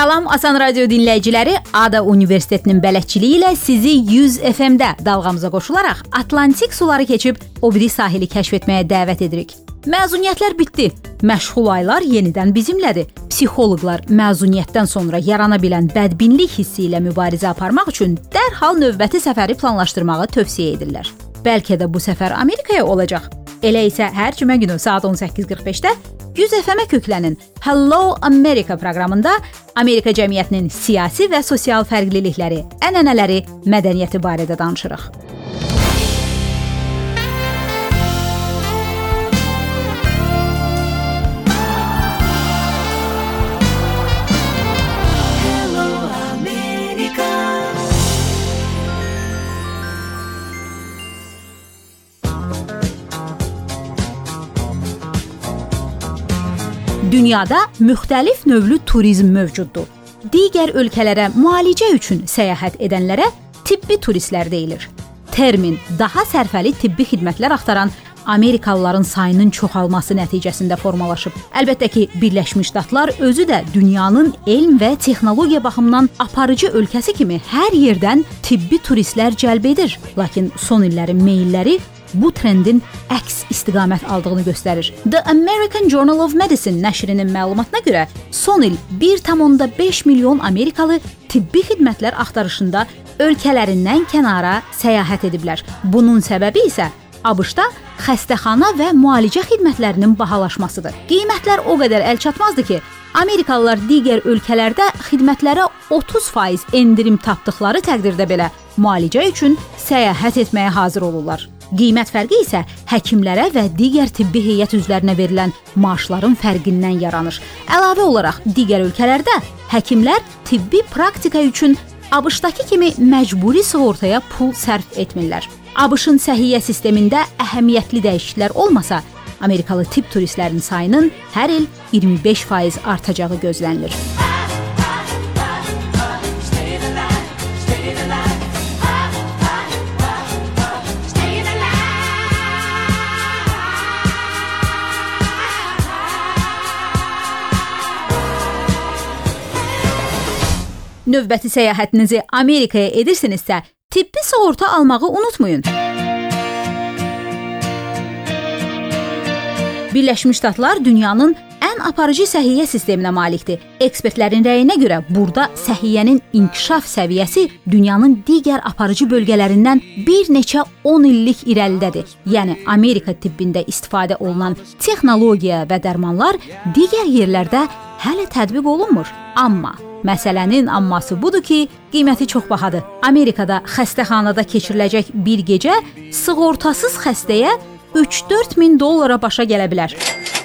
Salam Asan Radio dinləyiciləri, Ada Universitetinin bələdçiliyi ilə sizi 100 FM-də dalğamıza qoşularaq Atlantik suları keçib o biri sahili kəşf etməyə dəvət edirik. Məzuniyyətlər bitdi. Məşğul aylar yenidən bizimlədir. Psixoloqlar məzuniyyətdən sonra yarana bilən bədbinlik hissi ilə mübarizə aparmaq üçün dərhal növbəti səfəri planlaşdırmağı tövsiyə edirlər. Bəlkə də bu səfər Amerikaya olacaq. Elə isə hər cümə günü saat 18:45-də 100 FM-ə köklənin Hello America proqramında Amerika cəmiyyətinin siyasi və sosial fərqlilikləri, ənənələri, mədəniyyəti barədə danışırıq. Dünyada müxtəlif növlü turizm mövcuddur. Digər ölkələrə müalicə üçün səyahət edənlərə tibbi turistlər deyilir. Termin daha sərfəli tibbi xidmətlər axtaran Amerikalıların sayının çoxalması nəticəsində formalaşıb. Əlbəttə ki, Birləşmiş Ştatlar özü də dünyanın elm və texnologiya baxımından aparıcı ölkəsi kimi hər yerdən tibbi turistlər cəlb edir. Lakin son illərin meylləri bu trendin əks istiqamət aldığını göstərir. The American Journal of Medicine nəşrinin məlumatına görə son il 1.5 milyon Amerikalı tibbi xidmətlər axtarışında ölkələrindən kənara səyahət ediblər. Bunun səbəbi isə ABŞ-da xəstəxana və müalicə xidmətlərinin bahalaşmasıdır. Qiymətlər o qədər əlçatmazdı ki, Amerikalılar digər ölkələrdə xidmətlərə 30% endirim tapdıqları təqdirdə belə müalicə üçün səyahət etməyə hazır olurlar. Qiymət fərqi isə həkimlərə və digər tibbi heyət üzvlərinə verilən maaşların fərqindən yaranır. Əlavə olaraq digər ölkələrdə həkimlər tibbi praktika üçün ABŞ-dakı kimi məcburi sığortaya pul sərf etmirlər. ABŞ-ın səhiyyə sistemində əhəmiyyətli dəyişikliklər olmasa, Amerikalı tibb turistlərinin sayının hər il 25% artacağı gözlənilir. Növbəti səyahətinizi Amerikaya edirsinizsə, tibbi sığorta almağı unutmayın. Birləşmiş Ştatlar dünyanın ən aparıcı səhiyyə sisteminə malikdir. Ekspertlərin rəyinə görə burada səhiyyənin inkişaf səviyyəsi dünyanın digər aparıcı bölgələrindən bir neçə 10 illik irəlidədir. Yəni Amerika tibbində istifadə olunan texnologiya və dərmanlar digər yerlərdə hələ tətbiq olunmur. Amma Məsələnin amması budur ki, qiyməti çox bahadır. Amerikada xəstəxanada keçiriləcək bir gecə sığortasız xəstəyə 3-4 min dollara başa gələ bilər.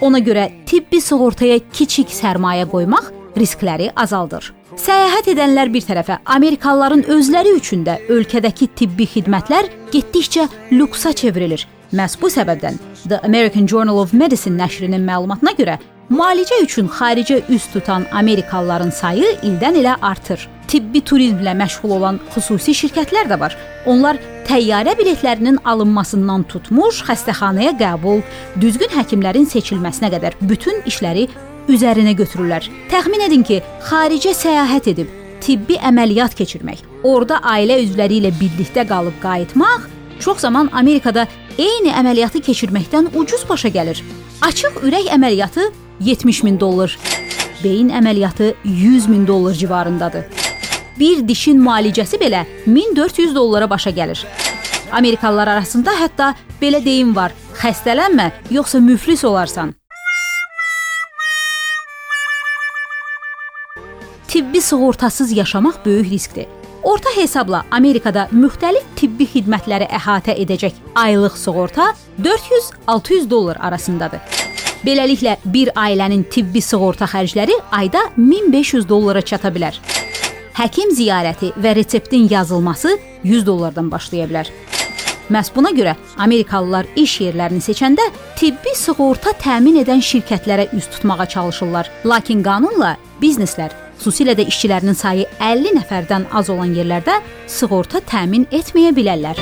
Ona görə tibbi sığortaya kiçik sərmayə qoymaq riskləri azaldır. Səyahət edənlər bir tərəfə, Amerikalıların özləri üçün də ölkədəki tibbi xidmətlər getdikcə lüksə çevrilir. Məhz bu səbəbdən The American Journal of Medicine nəşrinin məlumatına görə Müalicə üçün xaricə üz tutan Amerikalıların sayı ildən ilə artır. Tibbi turizmlə məşğul olan xüsusi şirkətlər də var. Onlar təyyarə biletlərinin alınmasından tutmuş, xəstəxanaya qəbul, düzgün həkimlərin seçilməsinə qədər bütün işləri üzərinə götürürlər. Təxmin edin ki, xaricə səyahət edib tibbi əməliyyat keçirmək, orada ailə üzvləri ilə birlikdə qalıb qayıtmaq çox zaman Amerikada eyni əməliyyatı keçirməkdən ucuz başa gəlir. Açıq ürək əməliyyatı 70 min dollar, beyin əməliyyatı 100 min dollar civarındadır. Bir dişin müalicəsi belə 1400 dollara başa gəlir. Amerikalılar arasında hətta belə deyim var: xəstələnmə, yoxsa müflis olarsan. Tibbi sığortasız yaşamaq böyük riskdir. Orta hesabla Amerikada müxtəlif tibbi xidmətləri əhatə edəcək aylıq sığorta 400-600 dollar arasındadır. Beləliklə bir ailənin tibbi sığorta xərcləri ayda 1500 dollara çata bilər. Həkim ziyarəti və reseptin yazılması 100 dollardan başlaya bilər. Məhz buna görə Amerikalılar iş yerlərini seçəndə tibbi sığorta təmin edən şirkətlərə üz tutmağa çalışırlar. Lakin qanunla bizneslər, xüsusilə də işçilərinin sayı 50 nəfərdən az olan yerlərdə sığorta təmin etməyə bilərlər.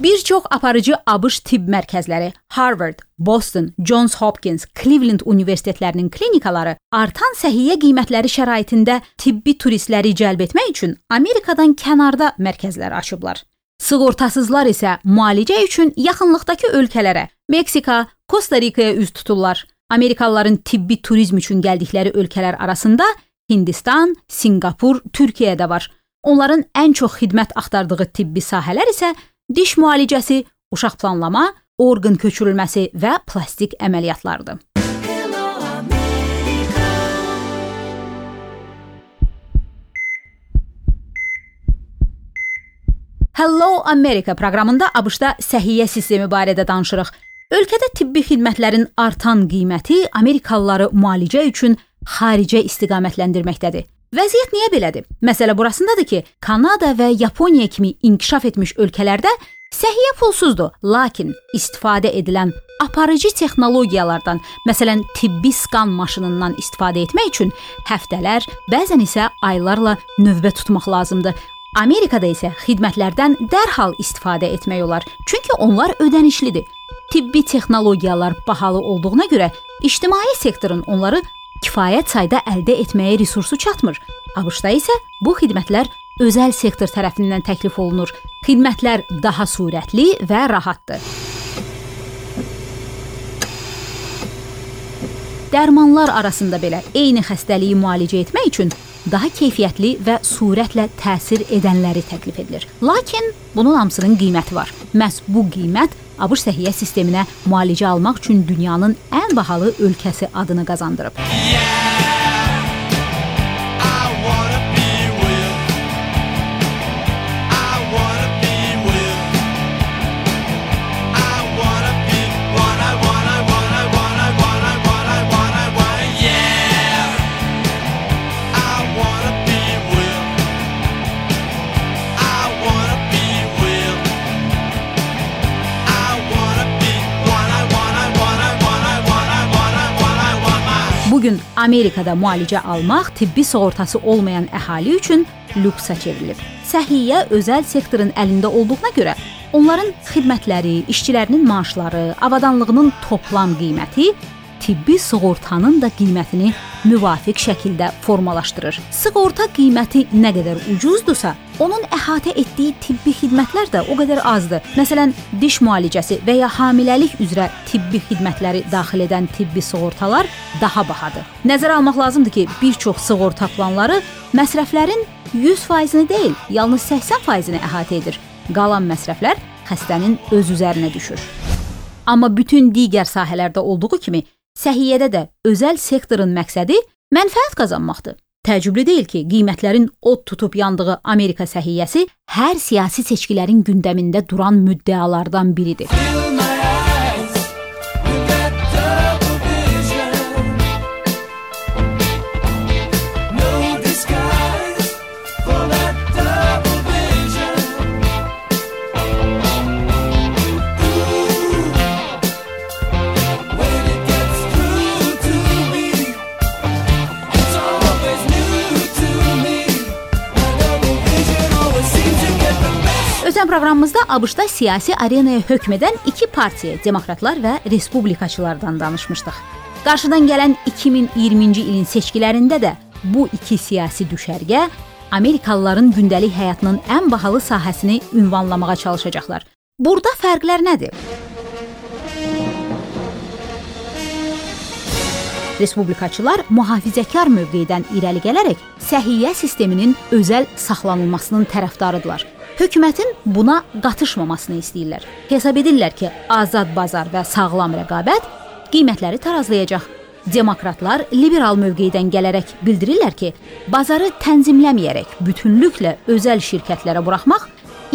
Bir çox aparıcı ABŞ tibb mərkəzləri, Harvard, Boston, Johns Hopkins, Cleveland universitetlərinin klinikaları artan səhiyyə qiymətləri şəraitində tibbi turistləri cəlb etmək üçün Amerikadan kənarda mərkəzlər açıblar. Sığortasızlar isə müalicə üçün yaxınlıqdakı ölkələrə, Meksika, Kosta-Rikaya üz tuturlar. Amerikalıların tibbi turizm üçün gəldikləri ölkələr arasında Hindistan, Sinqapur, Türkiyə də var. Onların ən çox xidmət axtardığı tibbi sahələr isə diş müalicəsi, uşaq planlama, orqan köçürülməsi və plastik əməliyyatlardır. Hello America proqramında ABŞ-da səhiyyə sistemi barədə danışırıq. Ölkədə tibbi xidmətlərin artan qiyməti Amerikalıları müalicə üçün xaricə istiqamətləndirməkdədir. Vəziyyət niyə belədir? Məsələ burasındadır ki, Kanada və Yaponiya kimi inkişaf etmiş ölkələrdə səhiyyə pulsuzdur, lakin istifadə edilən aparıcı texnologiyalardan, məsələn, tibbi skan maşınından istifadə etmək üçün həftələr, bəzən isə aylarla növbə tutmaq lazımdır. Amerikada isə xidmətlərdən dərhal istifadə etmək olar, çünki onlar ödənişlidir. Tibbi texnologiyalar bahalı olduğuna görə ictimai sektorun onları kifayət sayda əldə etməyə resursu çatmır. ABŞ-da isə bu xidmətlər özəl sektor tərəfindən təklif olunur. Xidmətlər daha sürətli və rahatdır. Dərmanlar arasında belə eyni xəstəliyi müalicə etmək üçün daha keyfiyyətli və sürətlə təsir edənləri təklif edilir. Lakin bunun hamısının qiyməti var. Məhz bu qiymət ABŞ səhiyyə sisteminə müalicə almaq üçün dünyanın ən bahalı ölkəsi adını qazandırıb. Yeah! Bu gün Amerikada müalicə almaq tibbi sığortası olmayan əhali üçün lüksə çevrilib. Səhiyyə özəl sektorun əlində olduğuna görə onların xidmətləri, işçilərinin maaşları, avadanlığının toplam qiyməti tibbi sığortanın da qiymətini müvafiq şəkildə formalaşdırır. Sığorta qiyməti nə qədər ucuzdursa, onun əhatə etdiyi tibbi xidmətlər də o qədər azdır. Məsələn, diş müalicəsi və ya hamiləlik üzrə tibbi xidmətləri daxil edən tibbi sığortalar daha bahadır. Nəzərə almaq lazımdır ki, bir çox sığorta planları məsrəflərin 100%-ni deyil, yalnız 80%-ni əhatə edir. Qalan məsrəflər xəstənin öz üzərinə düşür. Amma bütün digər sahələrdə olduğu kimi Səhiyyədə də özəl sektorun məqsədi mənfəət qazanmaqdır. Təəccüblü deyil ki, qiymətlərin od tutub yandığı Amerika səhiyyəsi hər siyasi seçkilərin gündəmində duran müddəalardan biridir. Ötən proqramımızda ABŞ-da siyasi arenaya hökm edən iki partiya, demokratlar və respublikaçılardan danışmışdıq. Qarşıdan gələn 2020-ci ilin seçkilərində də bu iki siyasi düşərgə Amerikalıların gündəlik həyatının ən bahalı sahəsini ünvanlamağa çalışacaqlar. Burada fərqlər nədir? Respublikaçılar mühafizəkar mövqedən irəli gələrək səhiyyə sisteminin özəl saxlanılmasının tərəfdarıdırlar. Hökumətin buna qatışmamasını istəyirlər. Hesab edirlər ki, azad bazar və sağlam rəqabət qiymətləri tarazlayacaq. Demokratlar liberal mövqedən gələrək bildirirlər ki, bazarı tənzimləməyərək bütünlüklə özəl şirkətlərə buraxmaq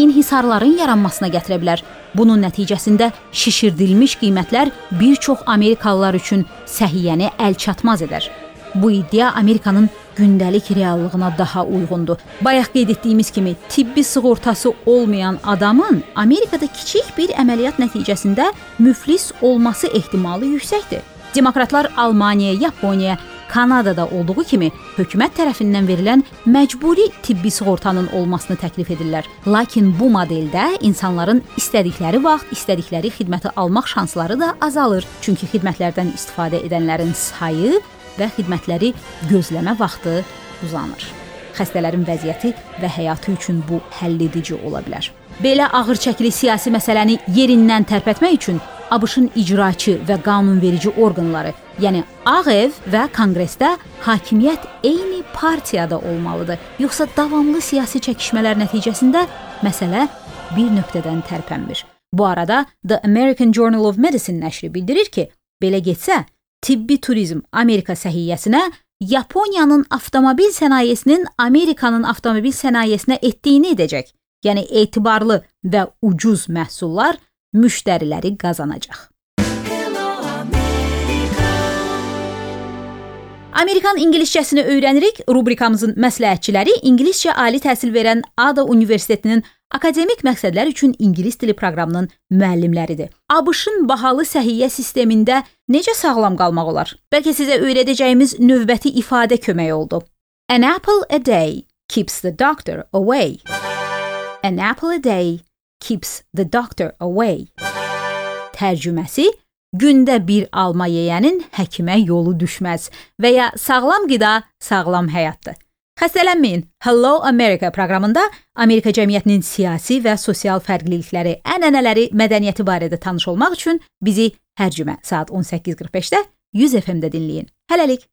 inhisarların yaranmasına gətirə bilər. Bunun nəticəsində şişirdilmiş qiymətlər bir çox Amerikalılar üçün səhiyyəni əlçatmaz edər. Bu iddia Amerikanın gündəlik reallığına daha uyğundur. Bayaq qeyd etdiyimiz kimi, tibbi sığortası olmayan adamın Amerikada kiçik bir əməliyyat nəticəsində müflis olması ehtimalı yüksəkdir. Demokratlar Almaniyaya, Yaponiyaya, Kanadada olduğu kimi hökumət tərəfindən verilən məcburi tibbi sığortanın olmasını təklif edirlər. Lakin bu modeldə insanların istədikləri vaxt istədikləri xidməti almaq şansları da azalır. Çünki xidmətlərdən istifadə edənlərin sayı və xidmətləri gözləmə vaxtı uzanır. Xəstələrin vəziyyəti və həyatı üçün bu həlledici ola bilər. Belə ağır çəkili siyasi məsələni yerindən tərpətmək üçün ABŞ-ın icraçı və qanunverici orqanları, yəni Ağ Ev və Konqresdə hakimiyyət eyni partiyada olmalıdır. Yoxsa davamlı siyasi çəkişmələr nəticəsində məsələ bir nöqtədən tərpənmir. Bu arada The American Journal of Medicine nəşri bildirir ki, belə getsə, tibbi turizm Amerika səhiyyəsinə Yaponiyanın avtomobil sənayesinin Amerikanın avtomobil sənayesinə etdiyini edəcək. Yəni etibarlı və ucuz məhsullar müştəriləri qazanacaq. Amerikan ingiliscəsini öyrənirik rubrikamızın məsləhətçiləri ingiliscə ali təhsil verən Ada Universitetinin akademik məqsədlər üçün ingilis dili proqramının müəllimləridir. ABŞ-ın bahalı səhiyyə sistemində necə sağlam qalmaq olar? Bəlkə sizə öyrədəcəyimiz növbəti ifadə kömək oldu. An apple a day keeps the doctor away. An apple a day keeps the doctor away. Tərcüməsi gündə bir alma yeyənin həkimə yolu düşməz və ya sağlam qida sağlam həyatdır. Xəstələnməyin. Hello America proqramında Amerika cəmiyyətinin siyasi və sosial fərqlilikləri, ənənələri, mədəniyyəti barədə tanış olmaq üçün bizi hər cümə saat 18:45-də 100 FM-də dinləyin. Hələlik.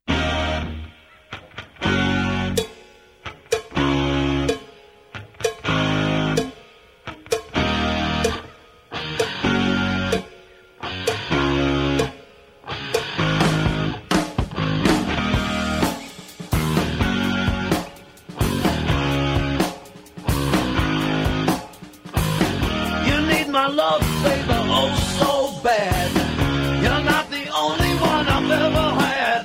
My love, baby, oh so bad. You're not the only one I've ever had.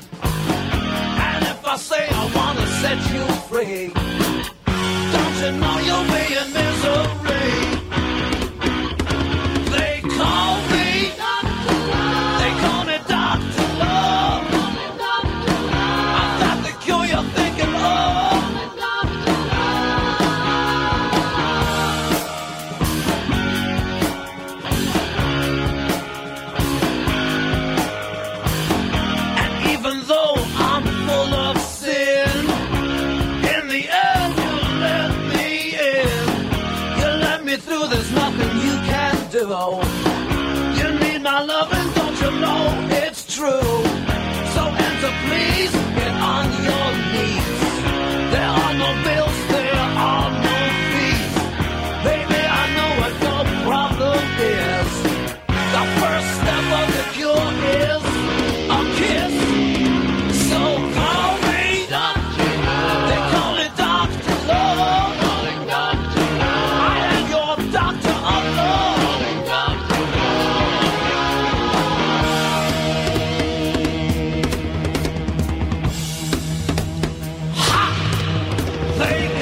And if I say I wanna set you free, don't you know you're They